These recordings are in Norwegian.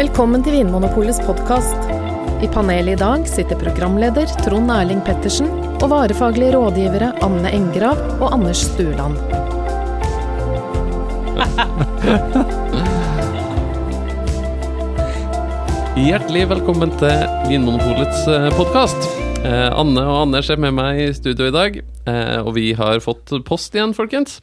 Velkommen til Vinmonopolets podkast. I panelet i dag sitter programleder Trond Erling Pettersen og varefaglige rådgivere Anne Engrav og Anders Stuland. Hjertelig velkommen til Vinmonopolets podkast. Eh, Anne og Anders er med meg i studio i dag, eh, og vi har fått post igjen, folkens.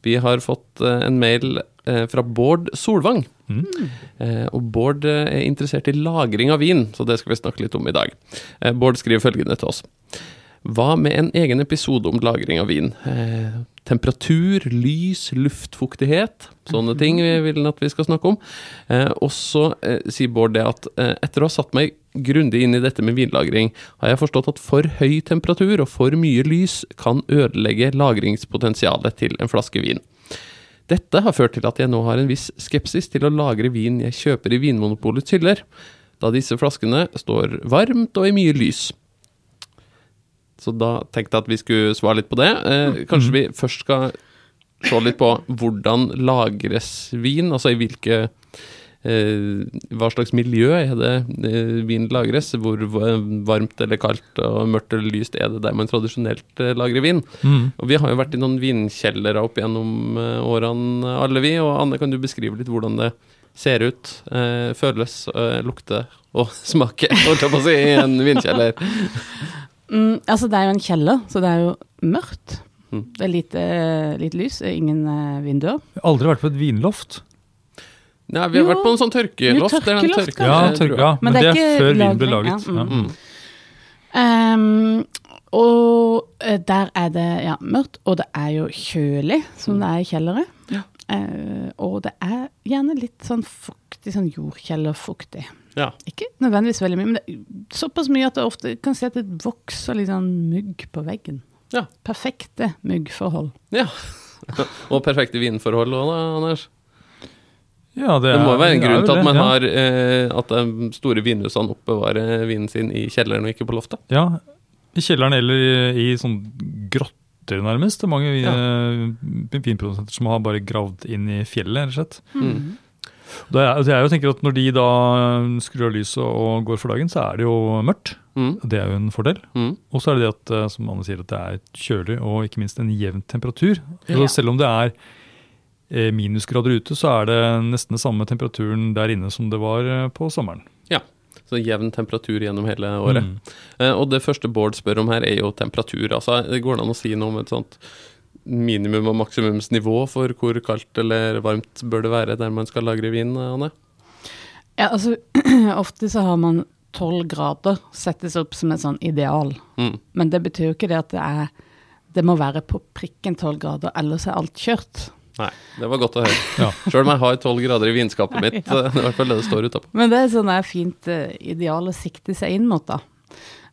Vi har fått eh, en mail eh, fra Bård Solvang. Eh, og Bård eh, er interessert i lagring av vin, så det skal vi snakke litt om i dag. Eh, Bård skriver følgende til oss. Hva med en egen episode om lagring av vin? Eh, temperatur, lys, luftfuktighet, sånne ting vi vil at vi skal snakke om. Eh, og så eh, sier Bård det at eh, etter å ha satt meg grundig inn i dette med vinlagring, har jeg forstått at for høy temperatur og for mye lys kan ødelegge lagringspotensialet til en flaske vin. Dette har ført til at jeg nå har en viss skepsis til å lagre vin jeg kjøper i Vinmonopolets hyller, da disse flaskene står varmt og i mye lys. Så da tenkte jeg at vi skulle svare litt på det. Eh, kanskje vi først skal se litt på hvordan lagres vin, altså i hvilke Hva slags miljø er det eh, vin lagres? Hvor varmt eller kaldt og mørkt eller lyst er det der man tradisjonelt eh, lagrer vin? Mm. Og vi har jo vært i noen vinkjellere opp gjennom eh, årene, alle vi. Og Anne, kan du beskrive litt hvordan det ser ut, eh, føles, eh, lukter og smaker, holdt jeg på å si, i en vinkjeller? Mm, altså, det er jo en kjeller, så det er jo mørkt. Mm. Det er lite, lite lys, ingen eh, vinduer. Jeg har aldri vært på et vinloft. Nei, vi har Jo. vært på en sånn tørkeloft. Jo, tørkeloft, tørke, Ja, tørke, ja men, det er, før vinen ble laget. ja, mm. Mm. Ehm, og eh, der er det ja, mørkt, og det er jo kjølig, som det er i kjellere. Ja. Uh, og det er gjerne litt sånn fuktig, sånn jordkjellerfuktig. Ja. Ikke nødvendigvis veldig mye, men det er såpass mye at det ofte kan se at det vokser litt sånn mugg på veggen. Ja. Perfekte muggforhold. ja. Og perfekte vinforhold òg, da, Anders. Ja, det, Det må jo være en er grunn til at det, man ja. har eh, At de store vinhusene oppbevarer vinen sin i kjelleren og ikke på loftet. Ja, i kjelleren eller i, i sånn grotter nærmest. Det er mange Ja. eh, vinprodusenter som har bare gravd inn i fjellet, rett og slett. Mm. Det er, altså jeg jo tenker at Når de da skrur av lyset og går for dagen, så er det jo mørkt. Mm. Det er jo en fordel. Mm. Og så er det det at, eh, som Anne sier, at det er kjølig og ikke minst en jevn temperatur. Ja. Altså selv om det er minusgrader ute, så er det nesten den samme temperaturen der inne som det var eh, på sommeren. Ja, Så jevn temperatur gjennom hele året. Mm. Eh, og det første Bård spør om her, er jo temperatur. Altså, det går an å si noe om et sånt minimum- og maksimumsnivå for hvor kaldt eller varmt bør det være der man skal lagre vin, Anne? Ja, altså, ofte så har man tolv grader settes opp som et sånn ideal. Mm. Men det betyr jo ikke det at det er Det må være på prikken tolv grader, ellers er alt kjørt. Nei, det var godt å høre. Ja. Sjøl om jeg har tolv grader i vinskapet mitt. Ja. eh, Det er i hvert fall det det står utapå. Men det er sånn er fint uh, ideal å sikte seg inn mot, da.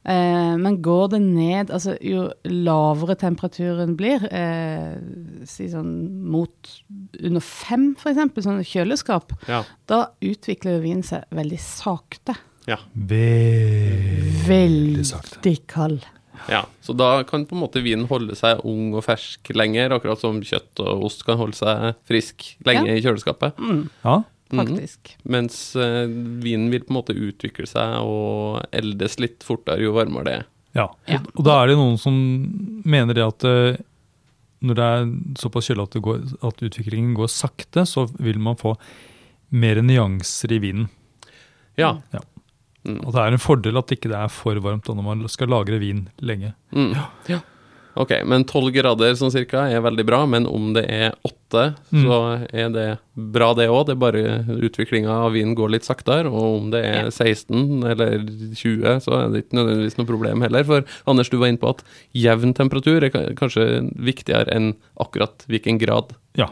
Eh, men går det ned Altså, jo lavere temperaturen blir, eh, si sånn mot under fem, for eksempel, sånn kjøleskap, Ja. da utvikler jo vinen seg veldig sakte. Ja. Veldig Veldig sakte. kald. Ja. Så da kan på en måte vinen holde seg ung og fersk lenger, akkurat som kjøtt og ost kan holde seg frisk lenge Ja. i kjøleskapet. Mm, Ja, faktisk. Mens uh, vinen vil på en måte utvikle seg og eldes litt fortere jo varmere det er. ja. Ja. Og, og da er det noen som mener det at uh, når det er såpass kjølig at, går, at utviklingen går sakte, så vil man få mer nyanser i vinen. Ja. Ja. Mm. Og det er en fordel at ikke det er for varmt da når man skal lagre vin lenge. Mm. ja. Ok, men tolv grader sånn cirka er veldig bra, men om det er åtte, Mm. så er det bra det òg. Det er bare utviklinga av vinen går litt saktere. Og om det er 16 eller 20, så er det ikke nødvendigvis noe problem heller. For Anders, du var inne på at jevn temperatur er kanskje viktigere enn akkurat hvilken grad. Ja.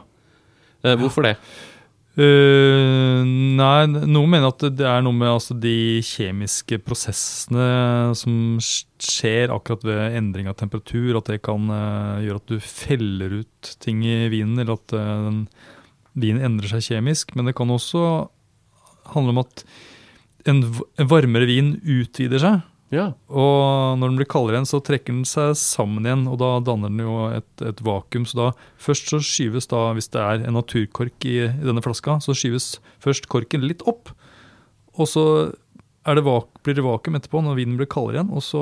Eh, hvorfor det? Eh, nei, noen mener at det er noe med altså, de kjemiske prosessene som skjer akkurat ved endring av temperatur, at det kan uh, gjøre at du feller ut ting i vinen, eller at uh, vinen endrer seg kjemisk. Men det kan også handle om at en, en varmere vin utvider seg. Ja. Og når den blir kaldere igjen, så trekker den seg sammen igjen, og da danner den jo et, et vakuum. Så da først så skyves da, hvis det er en naturkork i, i denne flaska, så skyves først korken litt opp. og så er det vak blir det vakuum etterpå når vinen blir kaldere igjen, og så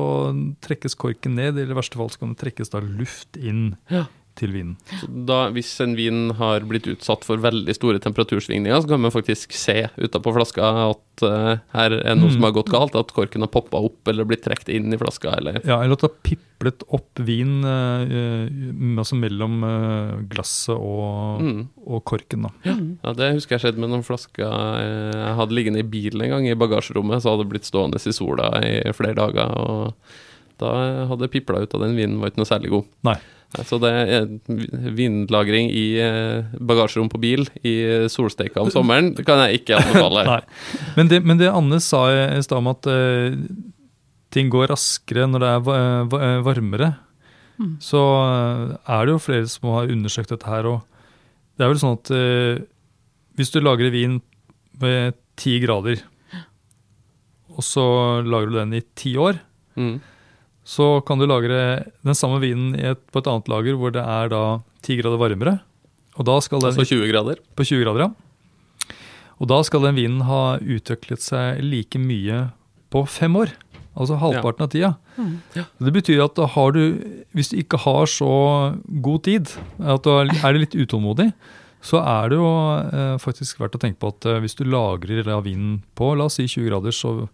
trekkes korken ned, eller i verste fall så kan det trekkes da luft inn Ja. Til vinen. Så da, hvis en vin har blitt utsatt for veldig store temperatursvingninger, så kan man faktisk se utapå flaska at uh, her er noe Mm. som har gått galt, at korken har poppa opp eller blitt trukket inn i flaska, eller Ja, eller at det har piplet opp vin eh, altså mellom uh, glasset og, mm. og korken. da. Ja, det husker jeg skjedde med noen flasker jeg hadde liggende i bilen en gang, i bagasjerommet, så hadde det blitt stående i sola i flere dager, og da hadde det pipla ut av den vinen, var ikke noe særlig god. Nei. Så det er vinlagring i eh, bagasjerom på bil i solsteika om sommeren, det kan jeg ikke anbefale. Nei. Men det, men det Anne sa i stad om at uh, ting går raskere når det er varmere, mm. så eh, er det jo flere som har undersøkt dette her. Og det er vel sånn at uh, hvis du lagrer vin ved ti grader, og så lager du den i ti år, Mm. Så kan du lagre den samme vinen i et, på et annet lager hvor det er da 10 grader varmere. Og da skal den Altså 20 grader. på 20 grader, ja. Og da skal den vinen ha utviklet seg like mye på fem år. Altså halvparten av tida. Mm. Det betyr at har du, hvis du ikke har så god tid, at du er er litt utålmodig, så er det jo eh, faktisk verdt å tenke på at eh, hvis du lagrer vinen på la oss si 20 grader, så,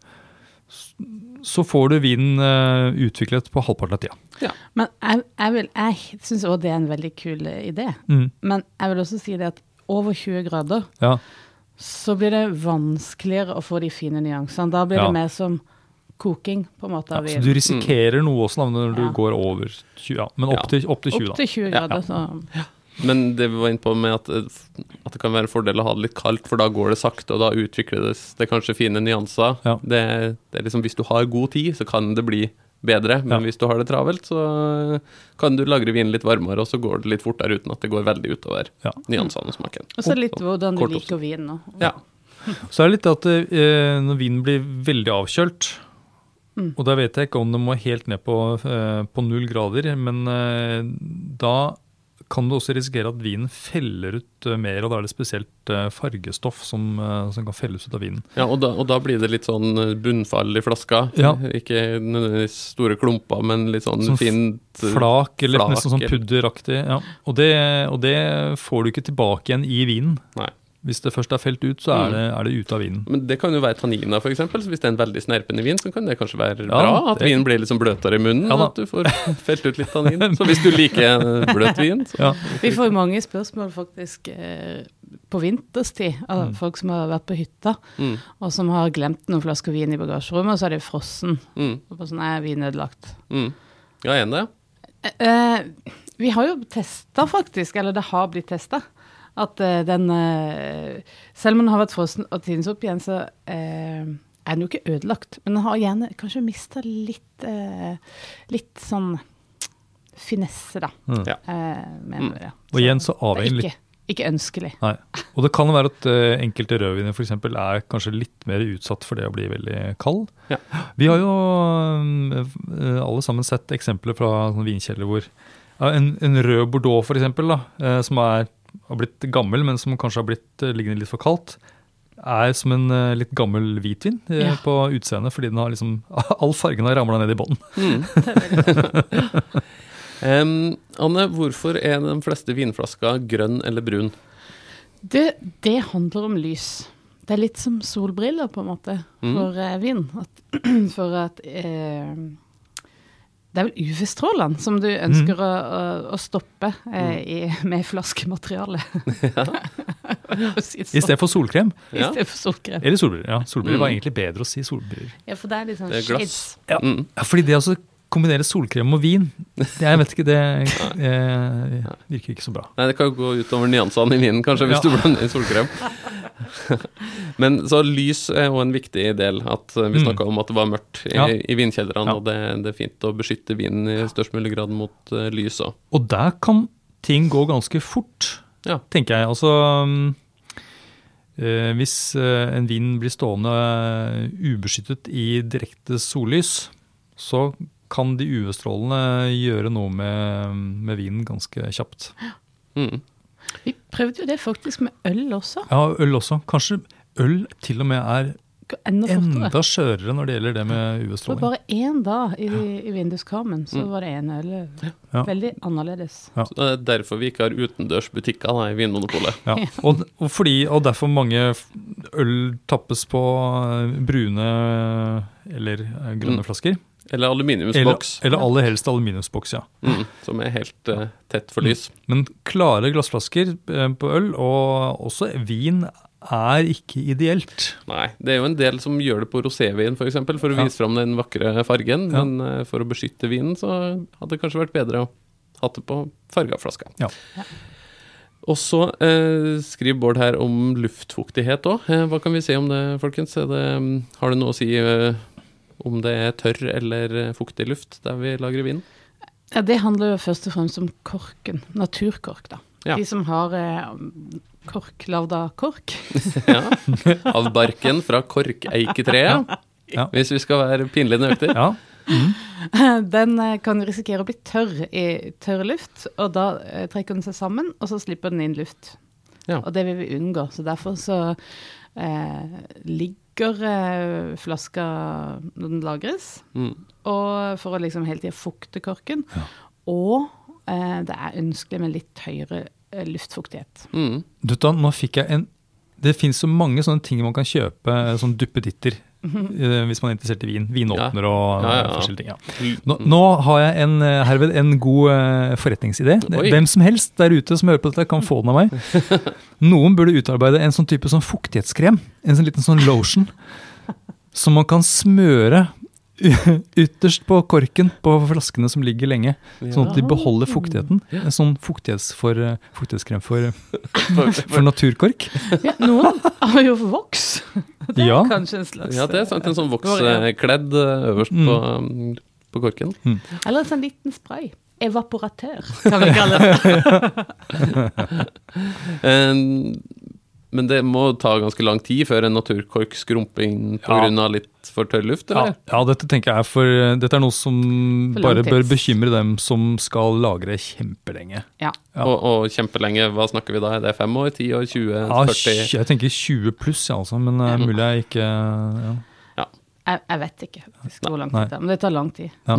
så får du vinen uh, utviklet på halvparten av tida. Men jeg, jeg, jeg syns òg det er en veldig kul eh, idé. Mm. Men jeg vil også si det at over 20 grader Ja. så blir det vanskeligere å få de fine nyansene. Da blir Ja. det mer som koking, på en måte, Ja, av så du risikerer noe også når du Ja. går over 20, ja, men Ja. opp til, opp til 20 Opp da. til 20 Ja. grader, så Men det vi var inne på med at, eh, at det kan være en fordel å ha det litt kaldt, for da går det sakte, og da utvikles det kanskje fine nyanser. Ja. Det, det er liksom, hvis du har god tid, så kan det bli bedre, men Ja. hvis du har det travelt, så kan du lagre vinen litt varmere, og så går det litt fortere uten at det går veldig utover Ja. nyansene og smaken. Og så litt hvordan du liker vin òg. Ja. Så er det litt at eh, når vinen blir veldig avkjølt, Mm. og da vet jeg ikke om det må helt ned på, eh, på null grader, men eh, da kan du også risikere at vinen feller ut eh, mer, og da er det spesielt eh, fargestoff som, eh, som kan felles ut av vinen. Ja, og da, og da blir det litt sånn bunnfall i flaska. Ja. Ikke nødvendigvis store klumper, men litt sånn, Sånn fint Flak, eller flak, nesten sånn pudderaktig. Ja. Og, det, og det får du ikke tilbake igjen i vinen. Nei. Hvis det først er felt ut, så er Mm. det, er det ute av vinen. Men det kan jo være tanniner, f.eks. Så hvis det er en veldig snerpende vin, så kan det kanskje være Ja, bra. At det- vinen blir litt bløtere i munnen. Ja at du får felt ut litt tannin. Så hvis du liker bløt vin, så Ja. Vi får mange spørsmål faktisk eh, på vinterstid av Mm. folk som har vært på hytta, mm, og som har glemt noen flasker vin i bagasjerommet, og så er det frossen. mm, Og på sånn, er vin ødelagt? mm. Ja, er det? Eh, eh, vi har jo testa faktisk, eller det har blitt testa, at eh, den eh, Selv om den har vært frossen og tines opp igjen, så eh, er den jo ikke ødelagt. Men den har gjerne kanskje mista litt Litt sånn finesse, da. Mm. Ja. Eh, Mm. Og igjen så er avhenger litt ikke, ønskelig. Nei. Og det kan være at uh, enkelte rødviner eksempel er kanskje litt mer utsatt for det å bli veldig kald. Ja. Vi har jo eh, alle sammen sett eksempler fra sånne vinkjeller hvor uh, en, en rød bordeaux eksempel, eh, som er, har blitt gammel, men som kanskje har blitt eh, liggende litt for kaldt, er som en eh, litt gammel hvitvin eh, Ja. på utseendet, fordi den har liksom, all fargen har ramla ned i bånn. Mm. um, Anne, hvorfor er de fleste vinflasker grønn eller brun? Det, det handler om lys. Det er litt som solbriller, på en måte, Mm. for mm. vin. At, for at eh, Det er vel UV-strålene som du ønsker å, å, å stoppe eh, i, med flaskemateriale. Ja. si I sånn. stedet for solkrem. I stedet for solkrem. Eller solbriller. Ja, solbriller Mm. var egentlig bedre å si solbriller. Ja, for det er litt sånn Det er glass. Ja. Mm. Ja, fordi det å kombinere solkrem og vin, det, jeg vet ikke, det eh, virker ikke så bra. Nei, det kan jo gå utover nyansene i vinen, kanskje, hvis Ja. du blander inn solkrem. Men så lys er jo en viktig del. At eh, Vi Mm. snakka om at det var mørkt i, Ja. i vinkjellerne, Ja. og det, det er fint å beskytte vinen i størst mulig grad mot uh, lys òg. Og der kan ting gå ganske fort, Ja. tenker jeg. Altså eh, Hvis en vin blir stående ubeskyttet i direkte sollys, så kan de UV-strålene gjøre noe med, med vinen ganske kjapt. Mm. Vi prøvde jo det faktisk med øl også. Ja, øl også. Kanskje øl til og med er enda enda skjørere når det gjelder det med UV-stråling. bare én dag i, i vinduskarmen, så var det én øl. Ja. veldig annerledes. Ja. Så det er derfor vi ikke har utendørsbutikker da, i Vinmonopolet. Ja. Og, og, fordi, og derfor mange øl tappes på eh, brune eller eh, grønne Mm. flasker. Eller Eller, aluminiumsboks, eller aller helst aluminiumsboks, ja. mm, som er helt uh, tett for lys. Men klare glassflasker eh, på øl, og også vin, er ikke ideelt. Nei, det er jo en del som gjør det på rosévin, f.eks., for, eksempel, for å Ja. vise fram den vakre fargen. Ja. Men uh, for å beskytte vinen, så hadde det kanskje vært bedre å ha det på farga flaska. Ja. Og så eh, skriver Bård her om luftfuktighet òg. Eh, hva kan vi si om det, folkens? Er det, mm, har det noe å si eh, om det er tørr eller fuktig luft der vi lagrer vin? Ja, Det handler jo først og fremst om korken. Naturkork, da. Ja. De som har eh, kork lagd av kork. Ja. Av barken fra korkeiketreet, Ja. hvis vi skal være pinlig nøyaktig. Ja. Den eh, kan risikere å bli tørr i tørr luft, og da eh, trekker den seg sammen, og så slipper den inn luft. Ja. Og det vil vi unngå. Så derfor så eh, ligger eh, flaska når den lagres, Mm. og for å liksom hele tida fukte korken. Og eh, det er ønskelig med litt høyere eh, luftfuktighet. Mm. Du, da, nå fikk jeg en Det finnes så mange sånne ting man kan kjøpe, eh, sånn duppeditter, hvis man er interessert i vin. Vinåpner og Ja, ja, ja. eh, forskjellige ting. Ja. Nå, nå har jeg en, eh, herved en god eh, forretningsidé. Oi. Hvem som helst der ute som hører på dette, kan få den av meg. Noen burde utarbeide en sånn type sånn fuktighetskrem. En sånn liten sånn lotion. Som man kan smøre ytterst på korken på flaskene som ligger lenge. Sånn at de beholder fuktigheten. En sånn fuktighetsfor, for, fuktighetskrem for, for naturkork. Ja, noen har jo voks. Det er Ja. kanskje en slags Ja, det er sant. En sånn vokskledd eh, øverst Mm. på, mm, på korken. Eller en sånn liten spray. Evaporatør, kan vi kalle det. Eh, Men det må ta ganske lang tid før en naturkork skrumper inn Ja. litt for tørr luft, eller? ja, dette tenker jeg er for Dette er noe som bare bør bekymre dem som skal lagre kjempelenge. Ja. Ja. Og, og kjempelenge, hva snakker vi da? Er det fem år, ti år, 20, Ja, 40? jeg tenker 20 pluss, ja, altså, men uh, mulig jeg ikke ja. Jeg, jeg vet ikke faktisk hvor lang tid det er, men det tar lang tid. Ja.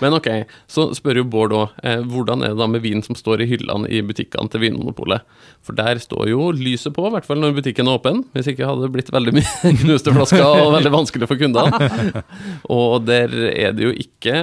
Men ok, så spør jo Bård òg, eh, hvordan er det da med vin som står i hyllene i butikkene til Vinmonopolet? For der står jo lyset på, i hvert fall når butikken er åpen. Hvis ikke hadde det blitt veldig mye knuste flasker og veldig vanskelig for kundene. Og der er det jo ikke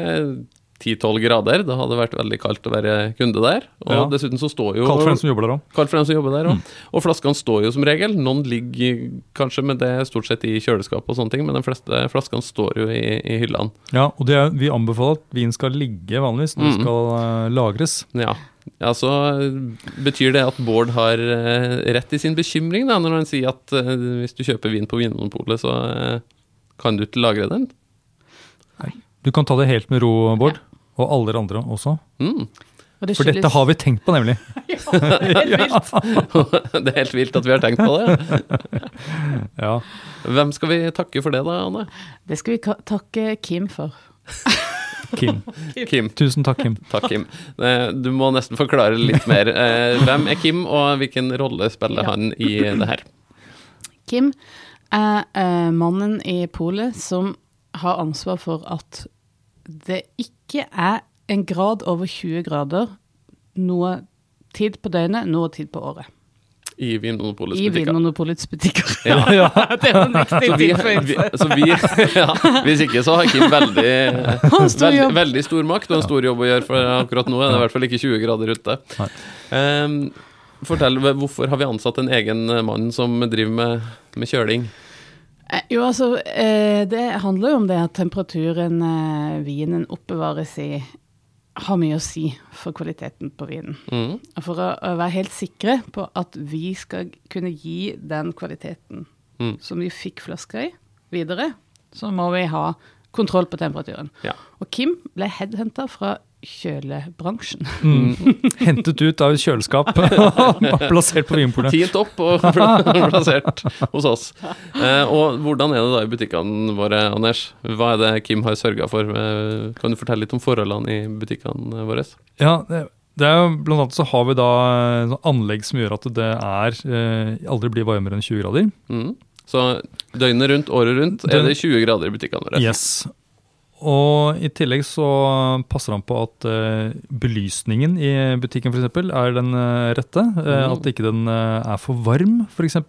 10-12 grader, det hadde vært veldig kaldt å være kunde der. Og Ja. dessuten så står jo Kaldt for dem som jobber der òg. Kaldt for dem som jobber der òg. Og flaskene står jo som regel. Noen ligger kanskje med det stort sett i kjøleskap og sånne ting, men de fleste flaskene står jo i, i hyllene. Ja, og det er, vi anbefaler at vin skal ligge vanligvis den Mm. skal uh, lagres. Ja. ja, så betyr det at Bård har eh, rett i sin bekymring da, når han sier at eh, hvis du kjøper vin på Vinmonopolet, så eh, kan du ikke lagre den? Du kan ta det helt med ro, Bård. Og alle dere andre også. Mm. Og det For dette har vi tenkt på, nemlig. ja, det er helt vilt at vi har tenkt på det. Ja. Hvem skal vi takke for det, da, Anne? Det skal vi takke Kim for. Kim. Kim. Tusen takk, Kim. Takk, Kim. Eh, Du må nesten forklare litt mer. Eh, Hvem er Kim, og hvilken rolle spiller Ja. han i det her? Kim er eh, mannen i polet som har ansvar for at det ikke er en grad over 20 grader noe tid på døgnet, noe tid på året. I Vinmonopolets I butikker? Vinmonopolets butikker. Ja. det var en viktig Så vi, vi, tilføyelse. så vi ja, Hvis ikke så har Kim veldig, stor veldig, veldig stor makt og en stor jobb å gjøre, for akkurat nå er det i hvert fall ikke 20 grader ute. Um, fortell, hvorfor har vi ansatt en egen mann som driver med, med kjøling? Eh, Jo, altså, eh, det handler jo om det at temperaturen eh, vinen oppbevares i, har mye å si for kvaliteten på vinen. Mm. Og For å, å være helt sikre på at vi skal kunne gi den kvaliteten Mm. som vi fikk flaska i, videre, så må vi ha kontroll på temperaturen. Ja. Og Kim ble headhunta fra kjølebransjen. Mm. Hentet ut av et kjøleskap og plassert på Vinpolet. Tint opp og plassert hos oss. Eh, og hvordan er det da i butikkene våre, Anders? Hva er det Kim har sørga for? Eh, Kan du fortelle litt om forholdene i butikkene våre? Ja, det, er jo blant annet så har vi da eh, anlegg som gjør at det er aldri blir varmere enn 20 grader. Mm. Så døgnet rundt, året rundt, er det 20 grader i butikkene våre. Yes. Og i tillegg så passer han på at uh, belysningen i butikken for eksempel, er den uh, rette. Mm. At ikke den er for varm, f.eks.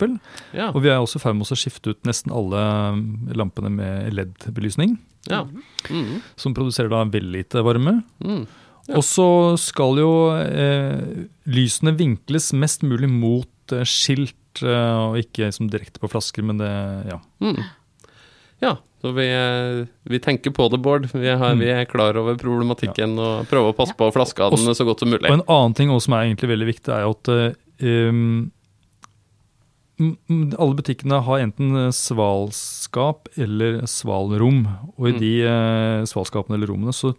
Ja, Og vi er også i ferd med å skifte ut nesten alle eh, lampene med LED-belysning. ja. Mm, Som produserer da veldig lite varme. mm. Ja. Og så skal jo eh, lysene vinkles mest mulig mot eh, skilt, eh, og ikke liksom direkte på flasker, men det Ja. Mm. Ja, så vi, eh, vi tenker på det, Bård. Vi, har, Mm. vi er klar over problematikken og prøver å passe på flaskene så godt som mulig. Og en annen ting også som er egentlig veldig viktig, er at um, alle butikkene har enten eh, svalskap eller svalrom. Og i Mm. de uh, svalskapene eller rommene så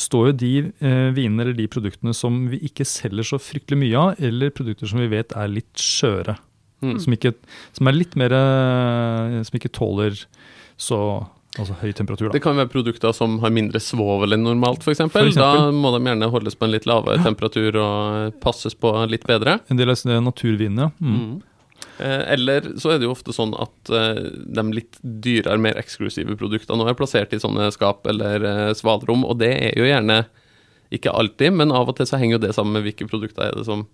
står jo de uh, vinene eller de produktene som vi ikke selger så fryktelig mye av, eller produkter som vi vet er litt skjøre. Mm. Som, ikke, som er litt mer Som ikke tåler så altså høy temperatur. Da. Det kan være produkter som har mindre svovel enn normalt, f.eks. Da må de gjerne holdes på en litt lavere temperatur og passes på litt bedre. En del av naturvinene. Mm. Mm. Eh, Eller så er det jo ofte sånn at eh, de litt dyrere, mer eksklusive produktene er plassert i sånne skap eller eh, svalrom, og det er jo gjerne ikke alltid, men av og til så henger jo det sammen med hvilke produkter er det som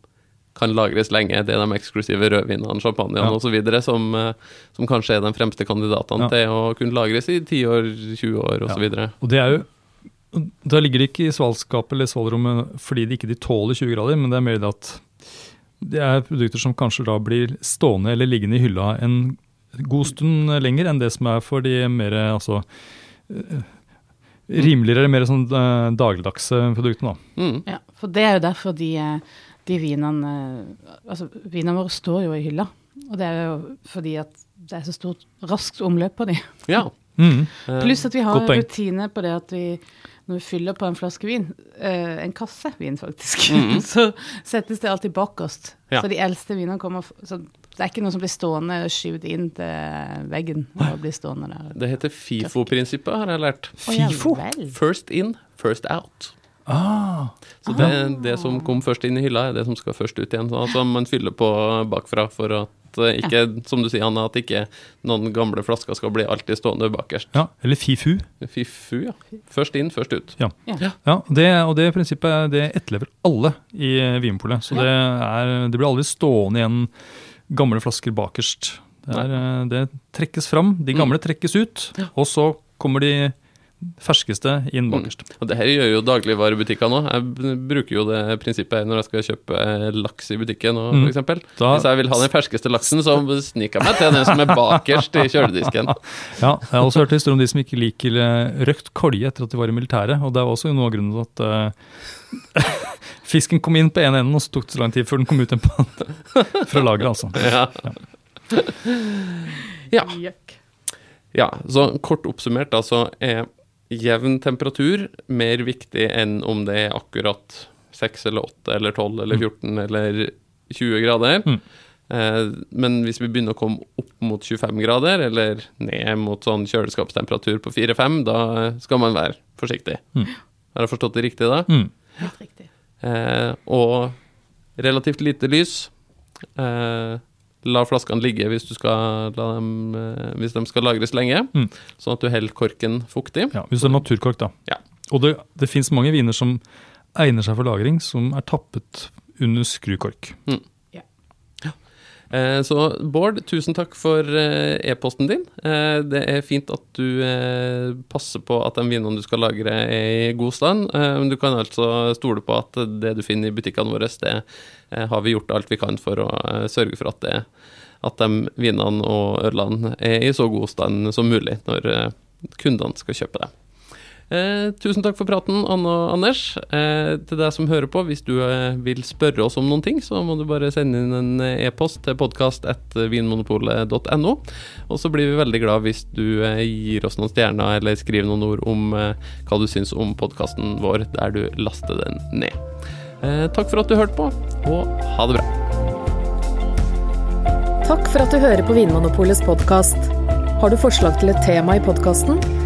kan lagres lenge. Det er de eksklusive rødvinene, champagnene Ja. osv. Som, eh, som kanskje er de fremste kandidatene Ja. til å kunne lagres i 10 år, 20 år osv. Ja. Så videre. Og det er jo Da ligger det ikke i svalskapet eller svalrommet fordi de ikke de tåler 20 grader, men det er mer det at det er produkter som kanskje da blir stående eller liggende i hylla en god stund lenger enn det som er for de mer altså eh, rimeligere mer sånn eh, dagligdagse produktene. da. Mm. Ja, for det er jo derfor de, eh, de vinene Altså, vinene våre står jo i hylla. Og det er jo fordi at det er så stort raskt omløp på de. Ja. Mm. eh, Pluss at vi har rutine på det at vi når vi fyller på en flaske vin, eh, en kasse vin faktisk, Mhm. så settes det alltid bakerst. Ja. Så de eldste vinene kommer så Det er ikke noe som blir stående og skyvd inn til veggen og blir stående der. Det heter FIFO-prinsippet, har jeg lært. FIFO? First in, first out. Ah, Så det, det som kom først inn i hylla, er det som skal først ut igjen. Så altså man fyller på bakfra for at eh, ikke, som du sier, Anna, at ikke noen gamle flasker skal bli alltid stående bakerst. ja, eller FIFU. Fifu, ja. Først inn, først ut. Ja, det, og det prinsippet det etterlever alle i eh, Vinpolet. Så det, er, det blir aldri stående igjen gamle flasker bakerst. Det, er, eh, det trekkes fram, de gamle trekkes ut, og så kommer de ferskeste inn bakerst. Og det her gjør jo dagligvarebutikkene nå. Jeg bruker jo det prinsippet her når jeg skal kjøpe eh, laks i butikken, òg, Mm. for eksempel. Hvis jeg vil ha den ferskeste laksen, så sniker jeg meg til den som er bakerst i kjøledisken. Ja, jeg har også hørt historier om de som ikke liker eh, røkt kolje etter at de var i militæret. Og det er også noe av grunnen til at uh, fisken kom inn på en ende, og så tok det så lang tid før den kom ut igjen på fra lageret. Altså. Ja. ja. Ja, så kort oppsummert da, så er jevn temperatur mer viktig enn om det er akkurat 6 eller 8 eller 12 eller 14 eller 20 grader. Mm. Eh, men hvis vi begynner å komme opp mot 25 grader, eller ned mot sånn kjøleskapstemperatur på 4-5, da skal man være forsiktig. Mm. Har jeg forstått det riktig da? Mm. Helt riktig. Eh, og relativt lite lys. Eh, la flaskene ligge hvis, du skal la dem, eh, hvis de skal lagres lenge, Mm. sånn at du holder korken fuktig. Ja, hvis det er naturkork, da. Ja. Og det, det fins mange viner som egner seg for lagring, som er tappet under skrukork. Eh, så Bård, tusen takk for eh, e-posten din. Eh, det er fint at du eh, passer på at de vinene du skal lagre, er i god stand. Eh, du kan altså stole på at det du finner i butikkene våre, det eh, har vi gjort alt vi kan for å eh, sørge for at, det, at de vinene og ølene er i så god stand som mulig når eh, kundene skal kjøpe det. Eh, tusen takk for praten, Anne og Anders. Eh, til deg som hører på, hvis du eh, vil spørre oss om noen ting, så må du bare sende inn en eh, e-post til podkast.vinmonopolet.no. Og så blir vi veldig glad hvis du eh, gir oss noen stjerner eller skriver noen ord om eh, hva du syns om podkasten vår der du laster den ned. Eh, takk for at du hørte på, og ha det bra. Takk for at du hører på Vinmonopolets podkast. Har du forslag til et tema i podkasten?